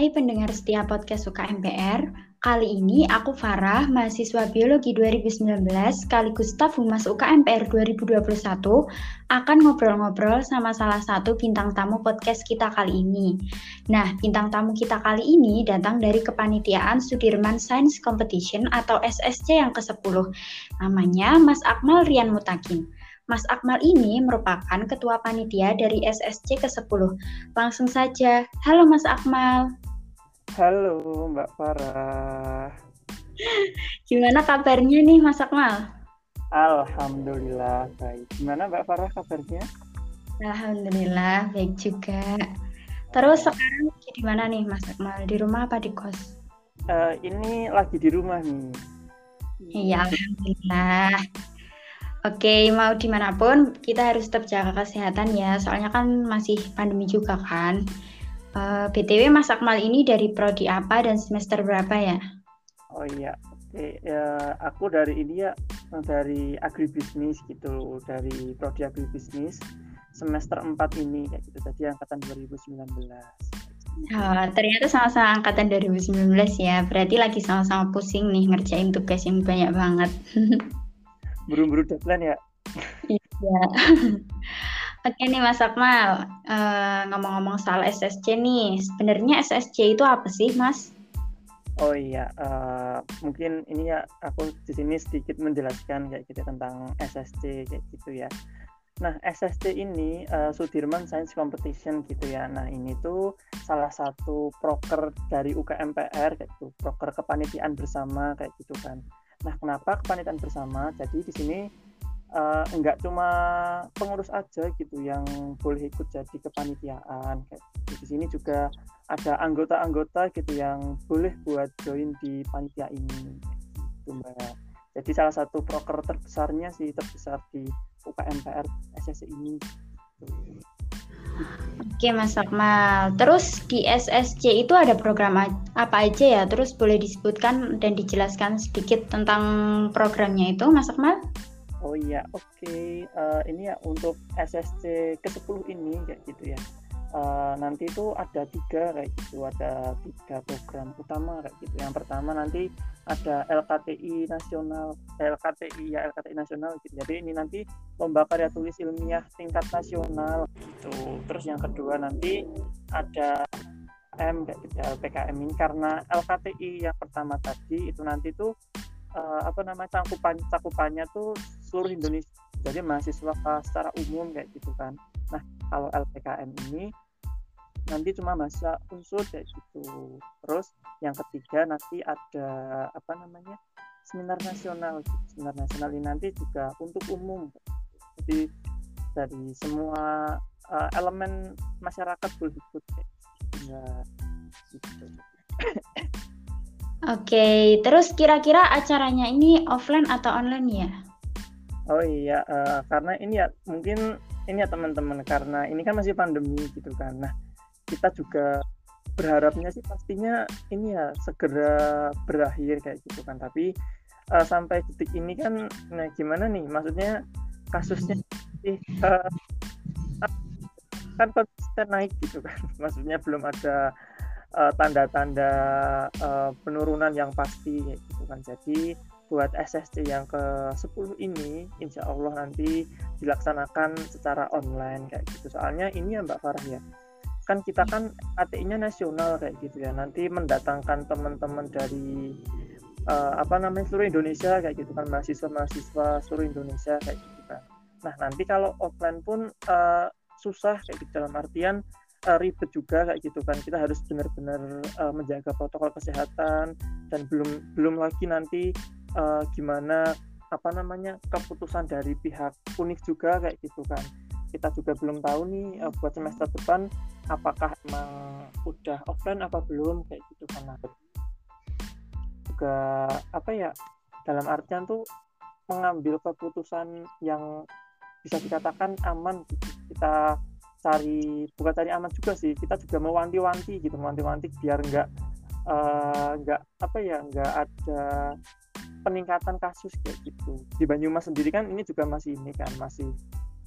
Hai pendengar setia podcast UKMPR, kali ini aku Farah, mahasiswa Biologi 2019 sekaligus staf Humas UKMPR 2021 akan ngobrol-ngobrol sama salah satu bintang tamu podcast kita kali ini. Nah, bintang tamu kita kali ini datang dari kepanitiaan Sudirman Science Competition atau SSC yang ke-10. Namanya Mas Akmal Rian Mutakin. Mas Akmal ini merupakan ketua panitia dari SSC ke-10. Langsung saja, halo Mas Akmal. Halo Mbak Farah. Gimana kabarnya nih Mas Akmal? Alhamdulillah baik. Gimana Mbak Farah kabarnya? Alhamdulillah baik juga. Terus sekarang di mana nih Mas Akmal? Di rumah apa di kos? Uh, ini lagi di rumah nih. Iya, Alhamdulillah. Oke, mau di mana pun kita harus tetap jaga kesehatan ya, soalnya kan masih pandemi juga kan. Uh, eh, BTW Mas Akmal ini dari prodi apa dan semester berapa ya? Oh iya, oke ya, aku dari ini ya dari agribisnis gitu, dari prodi agribisnis semester 4 ini kayak gitu tadi angkatan 2019. Oh, ternyata sama-sama angkatan 2019 ya. Berarti lagi sama-sama pusing nih ngerjain tugas yang banyak banget. buru-buru deadline ya iya Oke nih Mas Akmal, uh, ngomong-ngomong soal SSC nih, sebenarnya SSC itu apa sih Mas? Oh iya, uh, mungkin ini ya aku di sini sedikit menjelaskan kayak gitu tentang SSC kayak gitu ya. Nah SSC ini uh, Sudirman Science Competition gitu ya. Nah ini tuh salah satu proker dari UKMPR kayak gitu, proker kepanitiaan bersama kayak gitu kan. Nah, kenapa kepanitiaan bersama? Jadi di sini uh, cuma pengurus aja gitu yang boleh ikut jadi kepanitiaan. Kayak di sini juga ada anggota-anggota gitu yang boleh buat join di panitia ini. Gitu, Mbak. Jadi salah satu proker terbesarnya sih terbesar di UKMPR SSC ini. Oke Mas Akmal, terus di SSC itu ada program apa aja ya? Terus boleh disebutkan dan dijelaskan sedikit tentang programnya itu Mas Akmal? Oh iya, oke. Okay. Uh, eh, ini ya untuk SSC ke-10 ini kayak gitu ya. Uh, nanti itu ada tiga kayak gitu. Ada tiga program utama kayak gitu. Yang pertama nanti ada LKTI nasional eh, LKTI ya LKTI nasional gitu. Jadi ini nanti lomba karya tulis ilmiah tingkat nasional gitu. Terus yang kedua nanti ada M kayak gitu LPKM ini. Karena LKTI yang pertama tadi itu nanti tuh uh, apa namanya cakupan cakupannya tuh seluruh Indonesia. Jadi mahasiswa secara umum kayak gitu kan. Nah kalau LPKM ini nanti cuma masa unsur kayak gitu. Terus yang ketiga nanti ada apa namanya seminar nasional. Seminar nasional ini nanti juga untuk umum. Jadi dari semua uh, elemen masyarakat boleh ikut kayak gitu. Oke, terus kira-kira acaranya ini offline atau online ya? Oh iya, uh, karena ini ya mungkin ini ya teman-teman karena ini kan masih pandemi gitu kan. Nah, kita juga berharapnya sih pastinya ini ya segera berakhir kayak gitu kan. Tapi uh, sampai detik ini kan, nah gimana nih? Maksudnya kasusnya sih uh, kan konsisten naik gitu kan. Maksudnya belum ada tanda-tanda uh, penurunan yang pasti gitu kan. Jadi buat SSC yang ke-10 ini insya Allah nanti dilaksanakan secara online kayak gitu. Soalnya ini ya Mbak Farah ya, kan kita kan ATI-nya nasional kayak gitu ya. Nanti mendatangkan teman-teman dari uh, apa namanya seluruh Indonesia kayak gitu kan mahasiswa-mahasiswa seluruh Indonesia kayak gitu kan. Nah, nanti kalau offline pun uh, susah kayak gitu dalam artian uh, ribet juga kayak gitu kan. Kita harus benar-benar uh, menjaga protokol kesehatan dan belum belum lagi nanti uh, gimana apa namanya keputusan dari pihak unik juga kayak gitu kan. Kita juga belum tahu nih uh, buat semester depan apakah emang udah offline apa belum kayak gitu kan. Nah, juga apa ya dalam artian tuh mengambil keputusan yang bisa dikatakan aman gitu. kita cari bukan cari aman juga sih. Kita juga mewanti-wanti gitu mewanti-wanti biar nggak uh, nggak apa ya nggak ada peningkatan kasus kayak gitu. Di Banyumas sendiri kan ini juga masih ini kan masih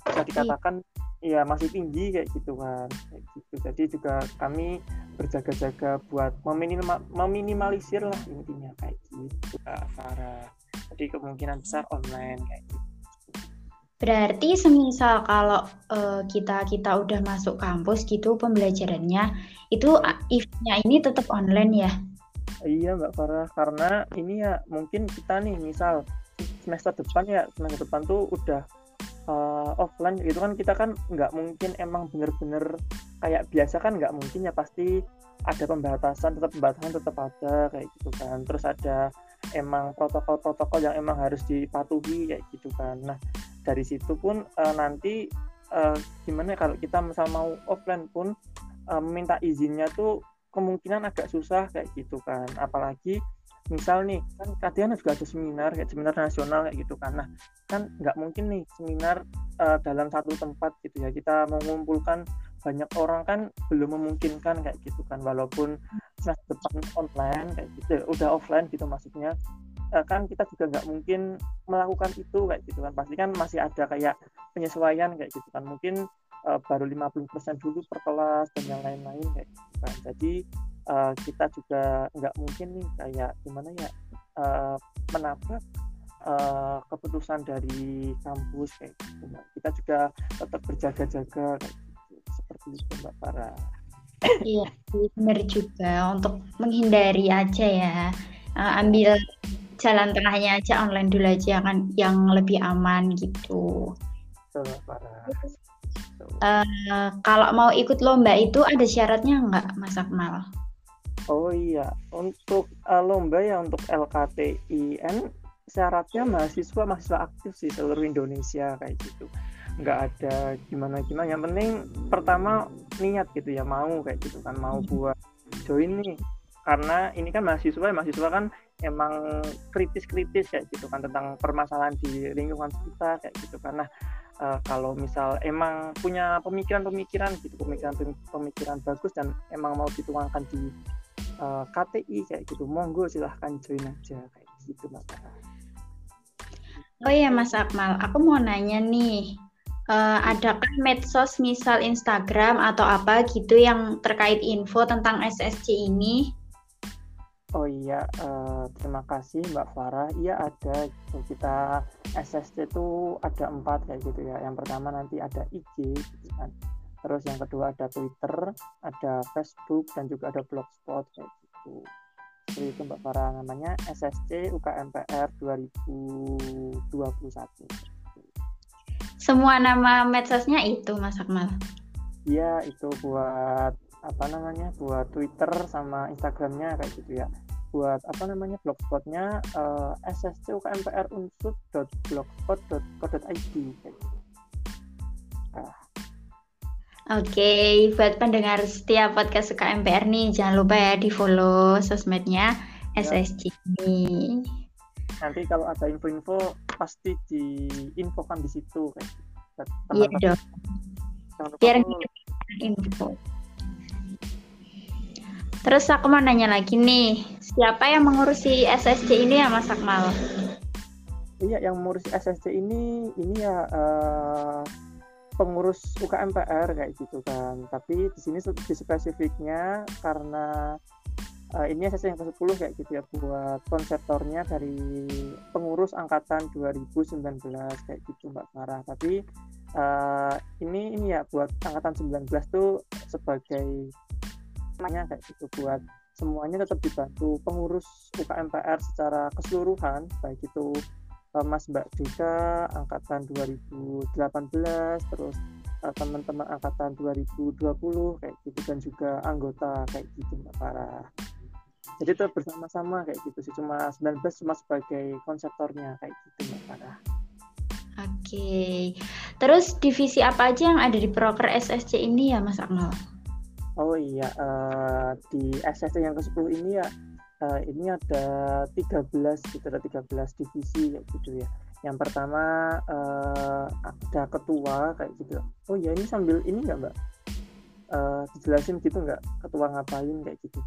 bisa dikatakan ya masih tinggi kayak gitu kan kayak gitu. Jadi juga kami berjaga-jaga buat meminimal meminimalisir lah intinya kayak gitu para jadi kemungkinan besar online kayak gitu Berarti semisal kalau uh, kita kita udah masuk kampus gitu pembelajarannya itu eventnya ini tetap online ya? Iya Mbak Farah. Karena ini ya mungkin kita nih misal semester depan ya semester depan tuh udah uh, offline. Gitu kan kita kan nggak mungkin emang bener-bener kayak biasa kan nggak mungkin ya. Pasti ada pembatasan tetap pembatasan tetap ada kayak gitu kan. Terus ada emang protokol-protokol yang emang harus dipatuhi kayak gitu kan. Nah dari situ pun uh, nanti uh, gimana ya, kalau kita misal mau offline pun uh, minta izinnya tuh kemungkinan agak susah kayak gitu kan. Apalagi misal nih kan kadang juga ada seminar kayak seminar nasional kayak gitu kan. Nah kan nggak mungkin nih seminar uh, dalam satu tempat gitu ya. Kita mengumpulkan banyak orang kan belum memungkinkan kayak gitu kan. Walaupun semester depan online kayak gitu udah offline gitu maksudnya kan kita juga nggak mungkin melakukan itu kayak gitu kan. Pasti kan masih ada kayak penyesuaian kayak gitu kan. Mungkin uh, baru 50% dulu per kelas dan yang lain-lain kayak gitu kan. Jadi uh, kita juga nggak mungkin nih kayak gimana ya uh, menabrak uh, keputusan dari kampus kayak gitu. Mbak kita juga tetap berjaga-jaga kayak gitu. Seperti itu mbak para iya benar juga. Untuk menghindari aja ya. Uh, ambil jalan tengahnya aja online dulu aja kan yang lebih aman gitu. Uh, kalau mau ikut lomba itu ada syaratnya nggak, Mas Akmal? Oh iya, untuk uh, lomba ya untuk LKTIN syaratnya mahasiswa mahasiswa aktif sih seluruh Indonesia kayak gitu. Nggak ada gimana gimana. Yang penting pertama niat gitu ya mau kayak gitu kan mau hmm. buat join nih. Karena ini kan mahasiswa ya mahasiswa kan emang kritis-kritis kayak gitu kan tentang permasalahan di lingkungan kita kayak gitu karena uh, kalau misal emang punya pemikiran-pemikiran gitu pemikiran-pemikiran bagus dan emang mau dituangkan di uh, eh, KTI kayak gitu monggo silahkan join aja kayak gitu mbak Oh iya Mas Akmal, aku mau nanya nih, uh, adakah medsos misal Instagram atau apa gitu yang terkait info tentang SSC ini? Oh iya, uh, terima kasih Mbak Farah. Iya ada, kita SSC itu ada empat kayak gitu ya. Yang pertama nanti ada IG, gitu kan. Terus yang kedua ada Twitter, ada Facebook, dan juga ada Blogspot kayak gitu. Jadi itu Mbak Farah namanya SSC UKMPR 2021. Semua nama medsosnya itu Mas Akmal? Iya, itu buat apa namanya buat Twitter sama Instagramnya kayak gitu ya buat apa namanya blogspotnya uh, eh, sscumprunsud.blogspot.co.id gitu. ah. Oke, okay, buat pendengar setiap podcast suka MPR nih, jangan lupa ya di follow sosmednya ya. SSC ini. Nanti kalau ada info-info pasti diinfokan di situ kayak. Iya dong. Biar info. Terus aku mau nanya lagi nih, siapa yang mengurusi SSC ini ya Mas Akmal? Iya, yang mengurusi SSC ini ini ya uh, pengurus UKMPR kayak gitu kan. Tapi di sini di spesifiknya karena uh, ini SSC yang ke-10 kayak gitu ya buat konseptornya dari pengurus angkatan 2019 kayak gitu Mbak Farah. Tapi uh, ini ini ya buat angkatan 19 tuh sebagai namanya kayak gitu buat semuanya tetap dibantu pengurus UKMPR secara keseluruhan baik itu uh, Mas Mbak juga angkatan 2018 terus uh, teman-teman angkatan 2020 kayak gitu dan juga anggota kayak gitu Mbak Farah. Jadi itu bersama-sama kayak gitu sih cuma 19 cuma sebagai konseptornya kayak gitu Mbak Farah. Oke, terus divisi apa aja yang ada di proker SSC ini ya Mas Akmal? Oh iya, uh, di SSC yang ke-10 ini ya, uh, ini ada 13 gitu, ada 13 divisi kayak gitu ya. Yang pertama uh, ada ketua kayak gitu. Oh iya, ini sambil ini nggak Mbak? Uh, dijelasin gitu nggak ketua ngapain kayak gitu?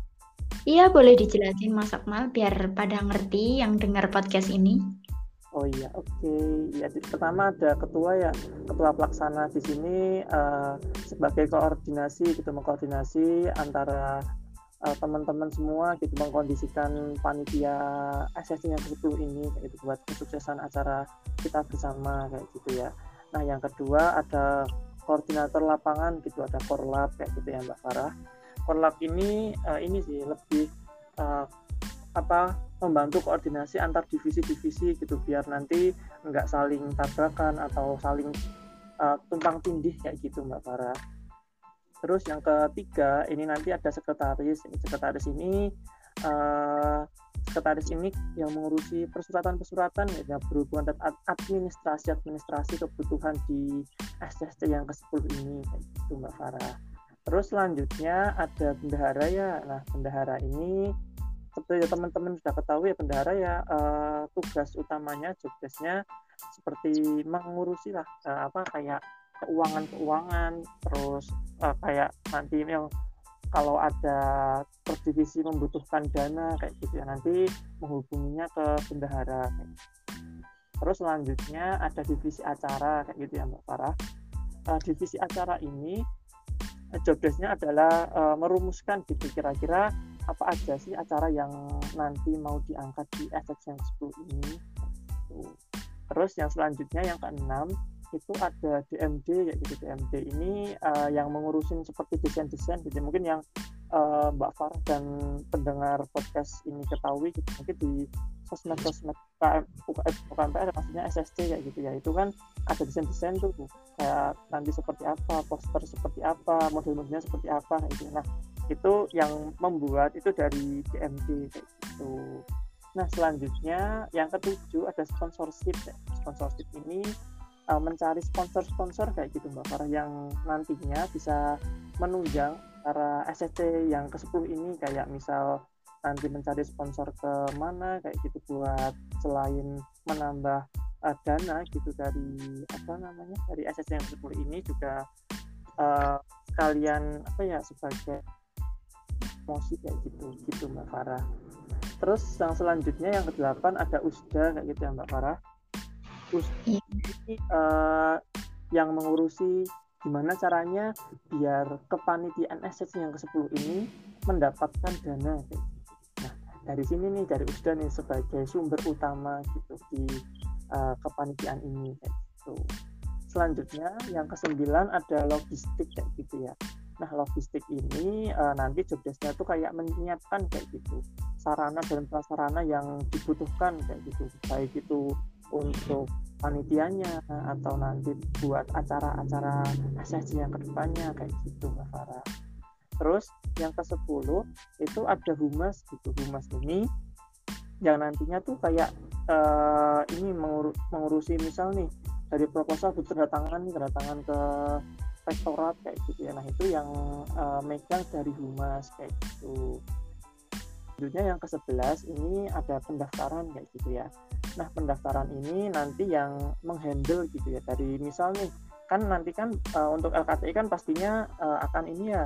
Iya, boleh dijelasin Mas Akmal biar pada ngerti yang dengar podcast ini. Oh iya, oke. Okay. Ya, pertama ada ketua ya, ketua pelaksana di sini uh, sebagai koordinasi gitu mengkoordinasi antara uh, teman-teman semua gitu mengkondisikan panitia SSC yang ke-10 ini kayak gitu buat kesuksesan acara kita bersama kayak gitu ya. Nah, yang kedua ada koordinator lapangan gitu, ada korlap kayak gitu ya Mbak Farah. Korlap ini uh, ini sih lebih uh, apa membantu koordinasi antar divisi-divisi gitu biar nanti nggak saling tabrakan atau saling uh, tumpang tindih kayak gitu Mbak Farah. Terus yang ketiga ini nanti ada sekretaris. Sekretaris ini uh, sekretaris ini yang mengurusi persuratan-persuratan ya berhubungan dengan administrasi administrasi kebutuhan di SSC yang ke-10 ini kayak gitu Mbak Farah. Terus selanjutnya ada bendahara ya. Nah, bendahara ini seperti teman-teman sudah ketahui ya bendahara ya uh, tugas utamanya jobdesknya seperti mengurusi lah uh, apa kayak keuangan-keuangan terus uh, kayak nanti yang kalau ada per divisi membutuhkan dana kayak gitu ya nanti menghubunginya ke bendahara. Gitu. terus selanjutnya ada divisi acara kayak gitu ya Mbak Farah uh, divisi acara ini jobdesknya adalah uh, merumuskan gitu kira-kira apa aja sih acara yang nanti mau diangkat di FX yang 10 ini? Terus yang selanjutnya yang keenam itu ada DMD ya gitu DMD ini uh, yang mengurusin seperti desain-desain gitu. Mungkin yang uh, Mbak Farah dan pendengar podcast ini ketahui gitu. Mungkin di sosmed-sosmed UKM, UKMPR maksudnya SSC ya gitu ya. Itu kan ada desain-desain tuh kayak nanti seperti apa poster seperti apa model-modelnya seperti apa gitu. Nah itu yang membuat itu dari DMD kayak gitu. Nah selanjutnya yang ketujuh ada sponsorship. Sponsorship ini uh, mencari sponsor-sponsor kayak gitu Mbak Farah yang nantinya bisa menunjang para SSC yang ke-10 ini kayak misal nanti mencari sponsor ke mana kayak gitu buat selain menambah uh, dana gitu dari apa namanya dari SSC yang ke-10 ini juga uh, kalian apa ya sebagai promosi kayak gitu gitu Mbak Farah terus yang selanjutnya yang kedelapan ada USDA kayak gitu ya Mbak Farah USDA iya. ini uh, yang mengurusi gimana caranya biar kepanitiaan SS yang ke-10 ini mendapatkan dana gitu. Nah, dari sini nih dari USDA nih sebagai sumber utama gitu di uh, kepanitiaan ini kayak gitu. Selanjutnya yang kesembilan ada logistik kayak gitu ya. Nah, logistik ini uh, nanti jobdesknya tuh kayak menyiapkan kayak gitu sarana dan prasarana yang dibutuhkan kayak gitu, baik itu untuk panitianya atau nanti buat acara-acara SSC yang ke depannya kayak gitu Mbak Farah. Terus yang ke-10 itu ada humas gitu. Humas ini yang nantinya tuh kayak uh, ini mengur mengurusi misal nih dari proposal butuh kedatangan nih kedatangan ke rektorat kayak gitu ya. Nah itu yang uh, megang dari humas kayak gitu. Selanjutnya yang ke 11 ini ada pendaftaran kayak gitu ya. Nah pendaftaran ini nanti yang menghandle gitu ya. Dari misal nih kan nanti kan uh, untuk LKTI kan pastinya uh, akan ini ya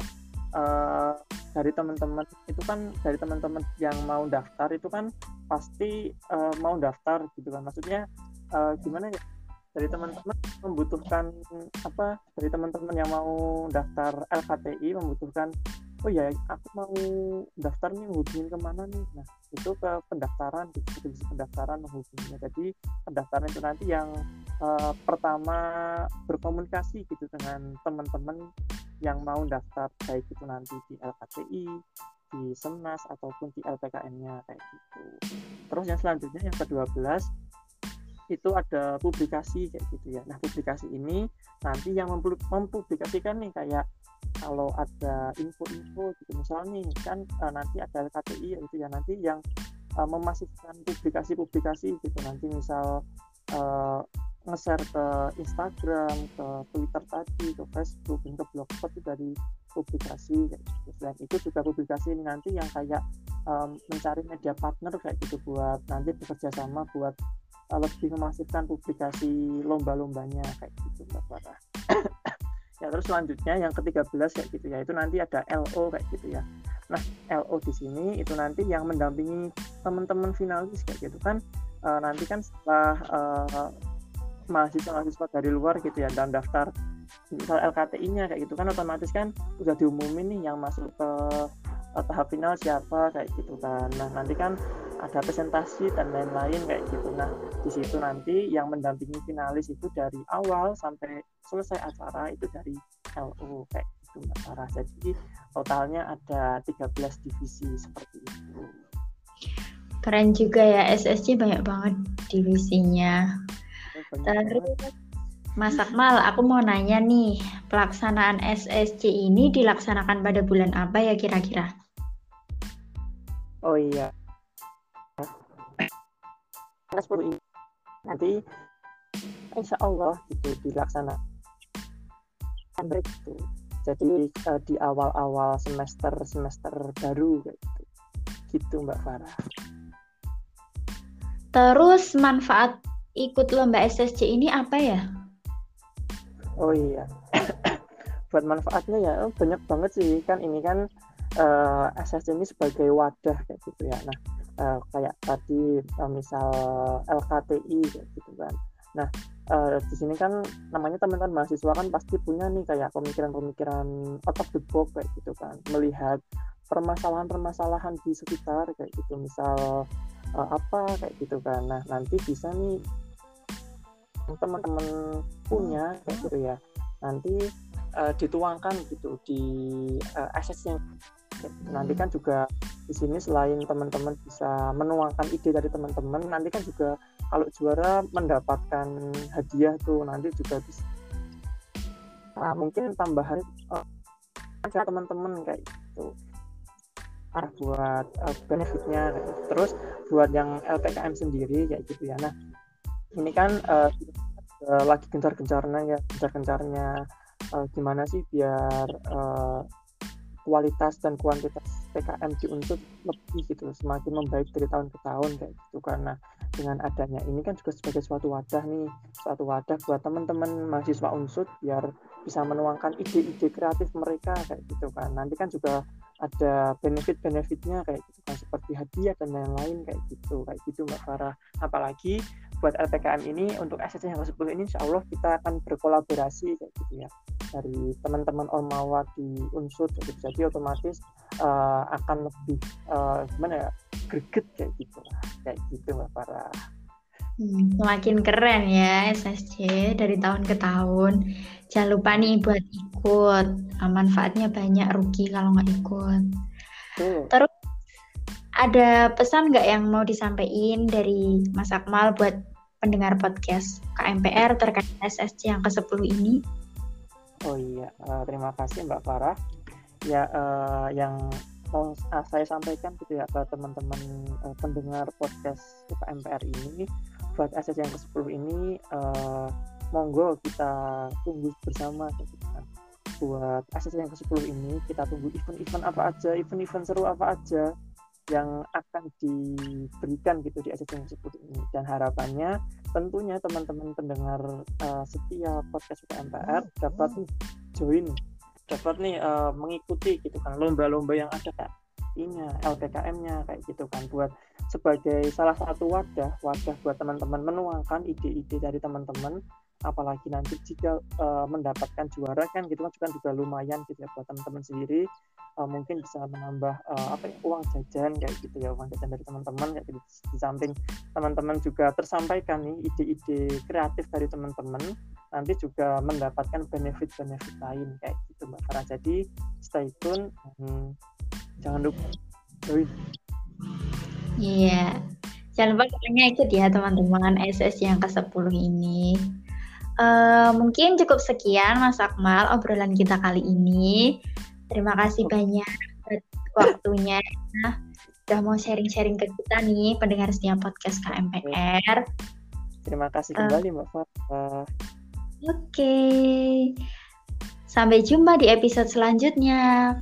uh, dari teman-teman itu kan dari teman-teman yang mau daftar itu kan pasti uh, mau daftar gitu kan. Maksudnya uh, gimana ya dari teman-teman membutuhkan apa? Dari teman-teman yang mau daftar LKTI membutuhkan oh ya aku mau daftar nih hubungin ke mana nih? Nah itu ke pendaftaran gitu divisi pendaftaran menghubunginya. Jadi pendaftaran itu nanti yang uh, pertama berkomunikasi gitu dengan teman-teman yang mau daftar baik itu nanti di LKTI di Senas ataupun di LPKN-nya kayak gitu. Terus yang selanjutnya yang ke-12 itu ada publikasi kayak gitu ya. Nah, publikasi ini nanti yang mempublikasikan nih kayak kalau ada info-info gitu misalnya nih kan uh, nanti ada KTI itu ya nanti yang uh, memasifkan publikasi-publikasi gitu nanti misal uh, nge-share ke Instagram, ke Twitter tadi, ke Facebook, ke blogspot itu dari publikasi gitu. Selain itu juga publikasi nanti yang kayak um, mencari media partner kayak gitu buat nanti bekerja sama buat lebih memasifkan publikasi lomba-lombanya kayak gitu Mbak Farah. ya terus selanjutnya yang ke-13 kayak gitu ya itu nanti ada LO kayak gitu ya. Nah, LO di sini itu nanti yang mendampingi teman-teman finalis kayak gitu kan uh, nanti kan setelah uh, mahasiswa-mahasiswa dari luar gitu ya dalam daftar misal LKTI-nya kayak gitu kan otomatis kan udah diumumin nih yang masuk ke tahap final siapa kayak gitu kan. Nah nanti kan ada presentasi dan lain-lain kayak gitu. Nah di situ nanti yang mendampingi finalis itu dari awal sampai selesai acara itu dari LU kayak gitu Mbak Sarah. Jadi totalnya ada 13 divisi seperti itu. Keren juga ya SSC banyak banget divisinya. Terus Mas Akmal, aku mau nanya nih, pelaksanaan SSC ini dilaksanakan pada bulan apa ya kira-kira? Oh iya. ini nanti insya Allah itu dilaksanakan itu. Jadi uh, di awal-awal semester semester baru gitu. Gitu Mbak Farah. Terus manfaat ikut lomba SSC ini apa ya? Oh iya. Buat manfaatnya ya oh, banyak banget sih. Kan ini kan uh, eh, SS ini sebagai wadah kayak gitu ya. Nah uh, kayak tadi uh, misal LKTI kayak gitu kan. Nah uh, di sini kan namanya teman-teman mahasiswa kan pasti punya nih kayak pemikiran-pemikiran out of the box kayak gitu kan. Melihat permasalahan-permasalahan di sekitar kayak gitu. Misal apa kayak gitu kan. Nah nanti bisa nih teman-teman punya kayak gitu ya. Nanti uh, dituangkan gitu di uh, eh, assessnya nanti kan juga di sini selain teman-teman bisa menuangkan ide dari teman-teman nanti kan juga kalau juara mendapatkan hadiah tuh nanti juga bisa. Nah, mungkin tambahan uh, teman-teman kayak gitu. Ah buat uh, benefitnya. Terus buat yang LPKM sendiri kayak gitu ya. Nah ini kan uh, uh, lagi gencar-gencarnya ya gencar-gencarnya uh, gimana sih biar uh, kualitas dan kuantitas PKM di Unsur lebih gitu semakin membaik dari tahun ke tahun kayak gitu. Karena dengan adanya ini kan juga sebagai suatu wadah nih suatu wadah buat teman-teman mahasiswa Unsur biar bisa menuangkan ide-ide kreatif mereka kayak gitu kan. Nanti kan juga ada benefit-benefitnya kayak gitu kan seperti hadiah dan lain-lain kayak gitu kayak gitu Mbak Farah. Apalagi buat LPKM ini untuk SSC yang ke-10 ini insya Allah kita akan berkolaborasi kayak gitu ya dari teman-teman Ormawa di Unsur gitu. jadi otomatis uh, akan lebih uh, gimana ya greget kayak gitu lah kayak gitu Mbak Farah Hmm, semakin keren ya SSC dari tahun ke tahun. Jangan lupa nih buat ikut. Manfaatnya banyak, rugi kalau nggak ikut. Hmm. Terus ada pesan nggak yang mau disampaikan dari Mas Akmal buat pendengar podcast KMPR terkait SSC yang ke-10 ini? Oh iya, uh, terima kasih Mbak Farah. Ya, uh, yang mau saya sampaikan gitu ya ke teman-teman uh, pendengar podcast KMPR ini buat SS yang ke-10 ini uh, monggo kita tunggu bersama gitu kan. Buat SS yang ke-10 ini kita tunggu event-event apa aja, event-event seru apa aja yang akan diberikan gitu di yang ke-10 ini. Dan harapannya tentunya teman-teman pendengar uh, setia podcast UKMPR dapat join dapat nih uh, mengikuti gitu kan lomba-lomba yang ada kak ini LPKM-nya kayak gitu kan. Buat sebagai salah satu wadah wadah buat teman-teman menuangkan ide-ide dari teman-teman. Apalagi nanti jika uh, mendapatkan juara kan gitu kan juga lumayan gitu ya buat teman-teman sendiri uh, mungkin bisa menambah uh, apa ya uang jajan kayak gitu ya uang jajan dari teman-teman kayak gitu. Di samping teman-teman juga tersampaikan nih ide-ide kreatif dari teman-teman nanti juga mendapatkan benefit-benefit lain kayak gitu mbak Farah. Jadi stay tune hmm, jangan lupa. Join iya. Jangan lupa kalian ikut ya teman-teman SS yang ke-10 ini. Uh, mungkin cukup sekian Mas Akmal obrolan kita kali ini terima kasih banyak waktunya. Udah mau sharing-sharing ke kita nih pendengar setiap podcast KMPR terima kasih kembali uh, Mbak Farah. Oke, okay. sampai jumpa di episode selanjutnya.